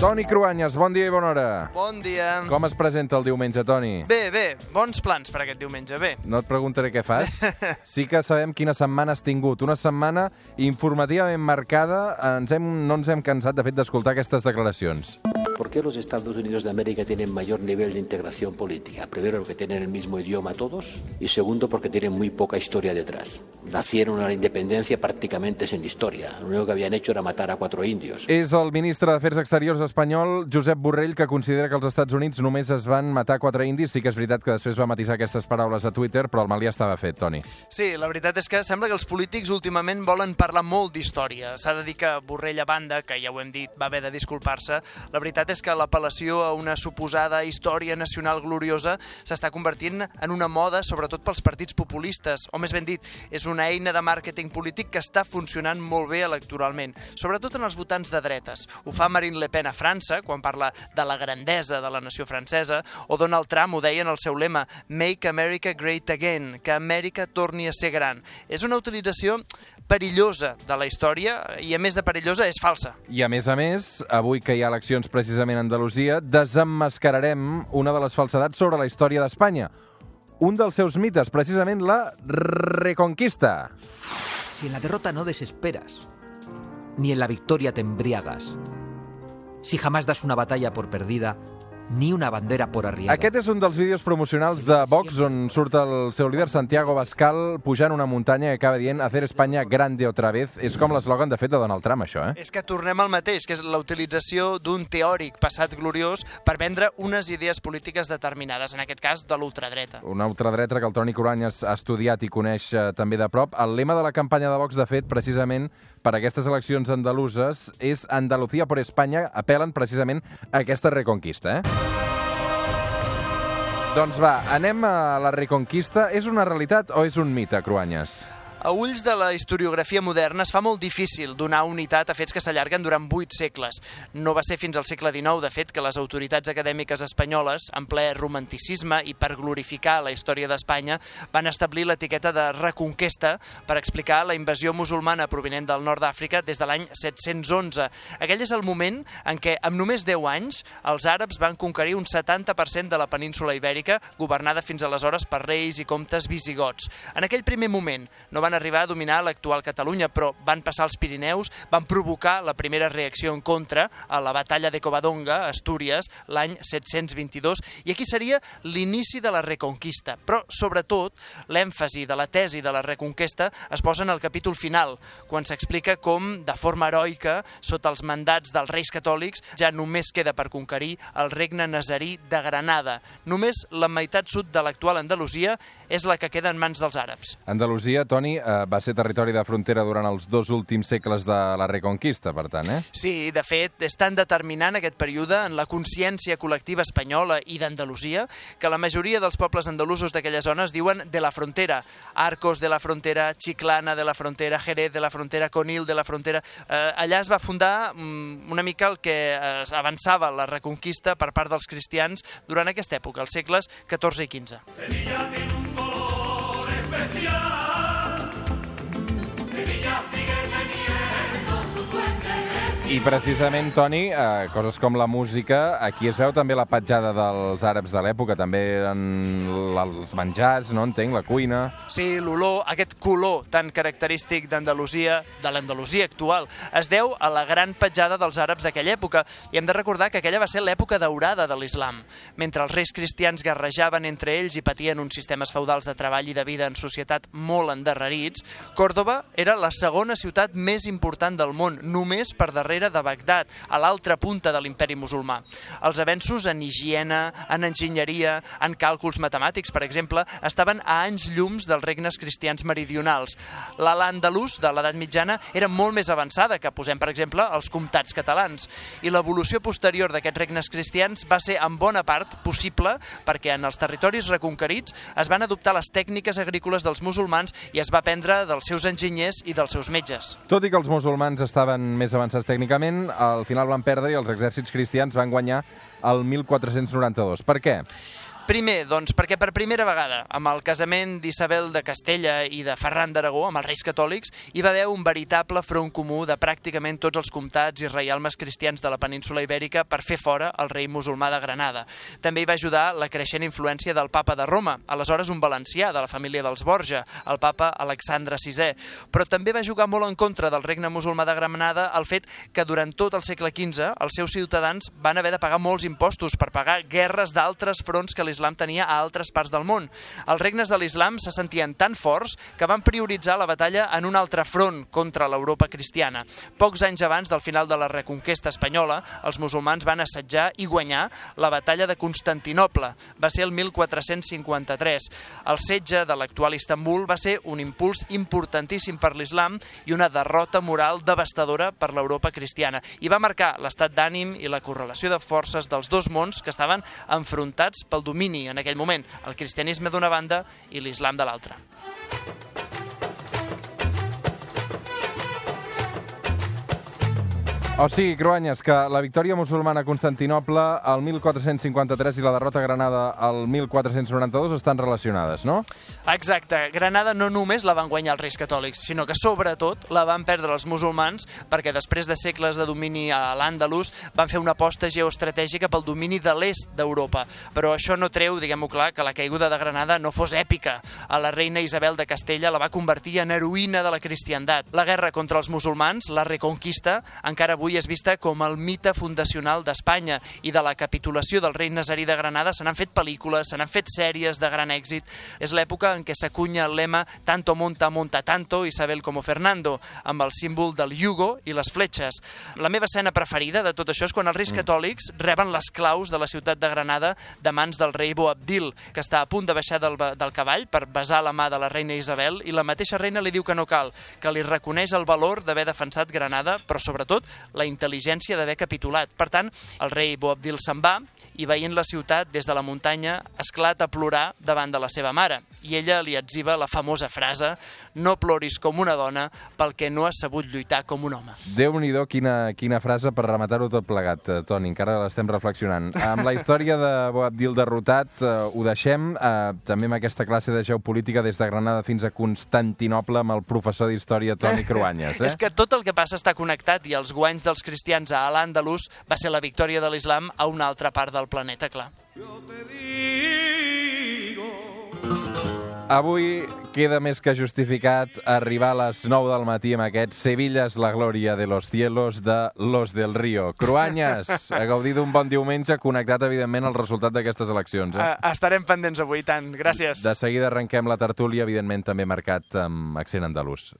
Toni Cruanyes, bon dia i bona hora. Bon dia. Com es presenta el diumenge, Toni? Bé, bé, bons plans per aquest diumenge, bé. No et preguntaré què fas. Sí que sabem quina setmana has tingut. Una setmana informativament marcada. Ens hem, no ens hem cansat, de fet, d'escoltar aquestes declaracions. ¿Por qué los Estados Unidos de América tienen mayor nivel de integración política? Primero, porque tienen el mismo idioma todos y segundo, porque tienen muy poca historia detrás. Nacieron a la independencia prácticamente sin historia. Lo único que habían hecho era matar a cuatro indios. És el ministre d'Afers Exteriors espanyol, Josep Borrell, que considera que als Estats Units només es van matar quatre indis. Sí que és veritat que després va matisar aquestes paraules a Twitter, però el mal ja estava fet, Toni. Sí, la veritat és que sembla que els polítics últimament volen parlar molt d'història. S'ha de dir que Borrell a banda, que ja ho hem dit, va haver de disculpar-se, la veritat és que l'apel·lació a una suposada història nacional gloriosa s'està convertint en una moda, sobretot pels partits populistes, o més ben dit, és una eina de màrqueting polític que està funcionant molt bé electoralment, sobretot en els votants de dretes. Ho fa Marine Le Pen a França, quan parla de la grandesa de la nació francesa, o Donald Trump ho deia en el seu lema Make America Great Again, que Amèrica torni a ser gran. És una utilització perillosa de la història i, a més de perillosa, és falsa. I a més a més, avui que hi ha eleccions precisament a Andalusia, desemmascararem una de les falsedats sobre la història d'Espanya. Un dels seus mites, precisament la Reconquista. Si en la derrota no desesperas, ni en la victoria te embriagas, si jamás das una batalla por perdida, ni una bandera por arriada. Aquest és un dels vídeos promocionals de Vox on surt el seu líder Santiago Bascal pujant una muntanya que acaba dient hacer España grande otra vez. És com l'eslògan, de fet, de Donald Trump, això, eh? És que tornem al mateix, que és la utilització d'un teòric passat gloriós per vendre unes idees polítiques determinades, en aquest cas de l'ultradreta. Una ultradreta que el Toni Coranyes ha estudiat i coneix eh, també de prop. El lema de la campanya de Vox, de fet, precisament per aquestes eleccions andaluses és Andalucía por España, apel·len precisament a aquesta reconquista, eh? Doncs va, anem a la reconquista. És una realitat o és un mite, Cruanyes? A ulls de la historiografia moderna es fa molt difícil donar unitat a fets que s'allarguen durant vuit segles. No va ser fins al segle XIX, de fet, que les autoritats acadèmiques espanyoles, en ple romanticisme i per glorificar la història d'Espanya, van establir l'etiqueta de reconquesta per explicar la invasió musulmana provinent del nord d'Àfrica des de l'any 711. Aquell és el moment en què, amb només 10 anys, els àrabs van conquerir un 70% de la península ibèrica, governada fins aleshores per reis i comtes visigots. En aquell primer moment no van van arribar a dominar l'actual Catalunya, però van passar els Pirineus, van provocar la primera reacció en contra a la batalla de Covadonga, Astúries, l'any 722, i aquí seria l'inici de la Reconquista. Però, sobretot, l'èmfasi de la tesi de la Reconquesta es posa en el capítol final, quan s'explica com, de forma heroica, sota els mandats dels reis catòlics, ja només queda per conquerir el regne nazarí de Granada. Només la meitat sud de l'actual Andalusia és la que queda en mans dels àrabs. Andalusia, Toni, eh, va ser territori de frontera durant els dos últims segles de la Reconquista, per tant, eh? Sí, de fet, és tan determinant aquest període en la consciència col·lectiva espanyola i d'Andalusia que la majoria dels pobles andalusos d'aquella zona es diuen de la frontera. Arcos de la frontera, Chiclana de la frontera, Jerez de la frontera, Conil de la frontera... Eh, allà es va fundar mm, una mica el que eh, avançava la Reconquista per part dels cristians durant aquesta època, els segles XIV i XV. Sevilla especial. I precisament, Toni, eh, coses com la música, aquí es veu també la petjada dels àrabs de l'època, també en els menjars, no entenc, la cuina... Sí, l'olor, aquest color tan característic d'Andalusia, de l'Andalusia actual, es deu a la gran petjada dels àrabs d'aquella època. I hem de recordar que aquella va ser l'època daurada de l'islam. Mentre els reis cristians guerrejaven entre ells i patien uns sistemes feudals de treball i de vida en societat molt endarrerits, Còrdoba era la segona ciutat més important del món, només per darrere de Bagdad, a l'altra punta de l'imperi musulmà. Els avenços en higiene, en enginyeria, en càlculs matemàtics, per exemple, estaven a anys llums dels regnes cristians meridionals. L'ala andalús de l'edat mitjana era molt més avançada que, posem, per exemple, els comtats catalans. I l'evolució posterior d'aquests regnes cristians va ser en bona part possible perquè en els territoris reconquerits es van adoptar les tècniques agrícoles dels musulmans i es va aprendre dels seus enginyers i dels seus metges. Tot i que els musulmans estaven més avançats tècnicament, al final van perdre i els exèrcits cristians van guanyar el 1492. Per què? Primer, doncs, perquè per primera vegada, amb el casament d'Isabel de Castella i de Ferran d'Aragó, amb els reis catòlics, hi va haver un veritable front comú de pràcticament tots els comtats i reialmes cristians de la península ibèrica per fer fora el rei musulmà de Granada. També hi va ajudar la creixent influència del papa de Roma, aleshores un valencià de la família dels Borja, el papa Alexandre VI. Però també va jugar molt en contra del regne musulmà de Granada el fet que durant tot el segle XV els seus ciutadans van haver de pagar molts impostos per pagar guerres d'altres fronts que l'islam tenia a altres parts del món. Els regnes de l'islam se sentien tan forts que van prioritzar la batalla en un altre front contra l'Europa cristiana. Pocs anys abans del final de la reconquesta espanyola, els musulmans van assetjar i guanyar la batalla de Constantinople. Va ser el 1453. El setge de l'actual Istanbul va ser un impuls importantíssim per l'islam i una derrota moral devastadora per l'Europa cristiana. I va marcar l'estat d'ànim i la correlació de forces dels dos mons que estaven enfrontats pel domini en aquell moment, el cristianisme d'una banda i l'islam de l'altra. O sigui, Cruanyes, que la victòria musulmana a Constantinople al 1453 i la derrota a Granada al 1492 estan relacionades, no? Exacte. Granada no només la van guanyar els reis catòlics, sinó que sobretot la van perdre els musulmans perquè després de segles de domini a l'Àndalus van fer una aposta geoestratègica pel domini de l'est d'Europa. Però això no treu, diguem-ho clar, que la caiguda de Granada no fos èpica. A la reina Isabel de Castella la va convertir en heroïna de la cristiandat. La guerra contra els musulmans, la reconquista, encara avui és vista com el mite fundacional d'Espanya i de la capitulació del rei Nazarí de Granada se n'han fet pel·lícules, se n'han fet sèries de gran èxit. És l'època en què s'acunya el lema Tanto monta, monta tanto, Isabel como Fernando, amb el símbol del yugo i les fletxes. La meva escena preferida de tot això és quan els reis catòlics reben les claus de la ciutat de Granada de mans del rei Boabdil, que està a punt de baixar del, del cavall per besar la mà de la reina Isabel i la mateixa reina li diu que no cal, que li reconeix el valor d'haver defensat Granada, però sobretot la intel·ligència d'haver capitulat. Per tant, el rei Boabdil se'n va i veient la ciutat des de la muntanya esclata a plorar davant de la seva mare. I ella li etziva la famosa frase no ploris com una dona pel que no has sabut lluitar com un home. Déu-n'hi-do, quina, quina frase per rematar-ho tot plegat, eh, Toni, encara l'estem reflexionant. Amb la història de Boabdil derrotat eh, ho deixem, eh, també amb aquesta classe de geopolítica des de Granada fins a Constantinople amb el professor d'història Toni Cruanyes. Eh? És que tot el que passa està connectat i els guanys dels cristians a l'Àndalus va ser la victòria de l'islam a una altra part del planeta, clar. Avui queda més que justificat arribar a les 9 del matí amb aquest Sevilla és la glòria de los cielos de Los del Río. Cruanyes, a gaudir d'un bon diumenge connectat, evidentment, al resultat d'aquestes eleccions. Eh? Uh, estarem pendents avui, tant. Gràcies. De seguida arrenquem la tertúlia, evidentment també marcat amb accent andalús.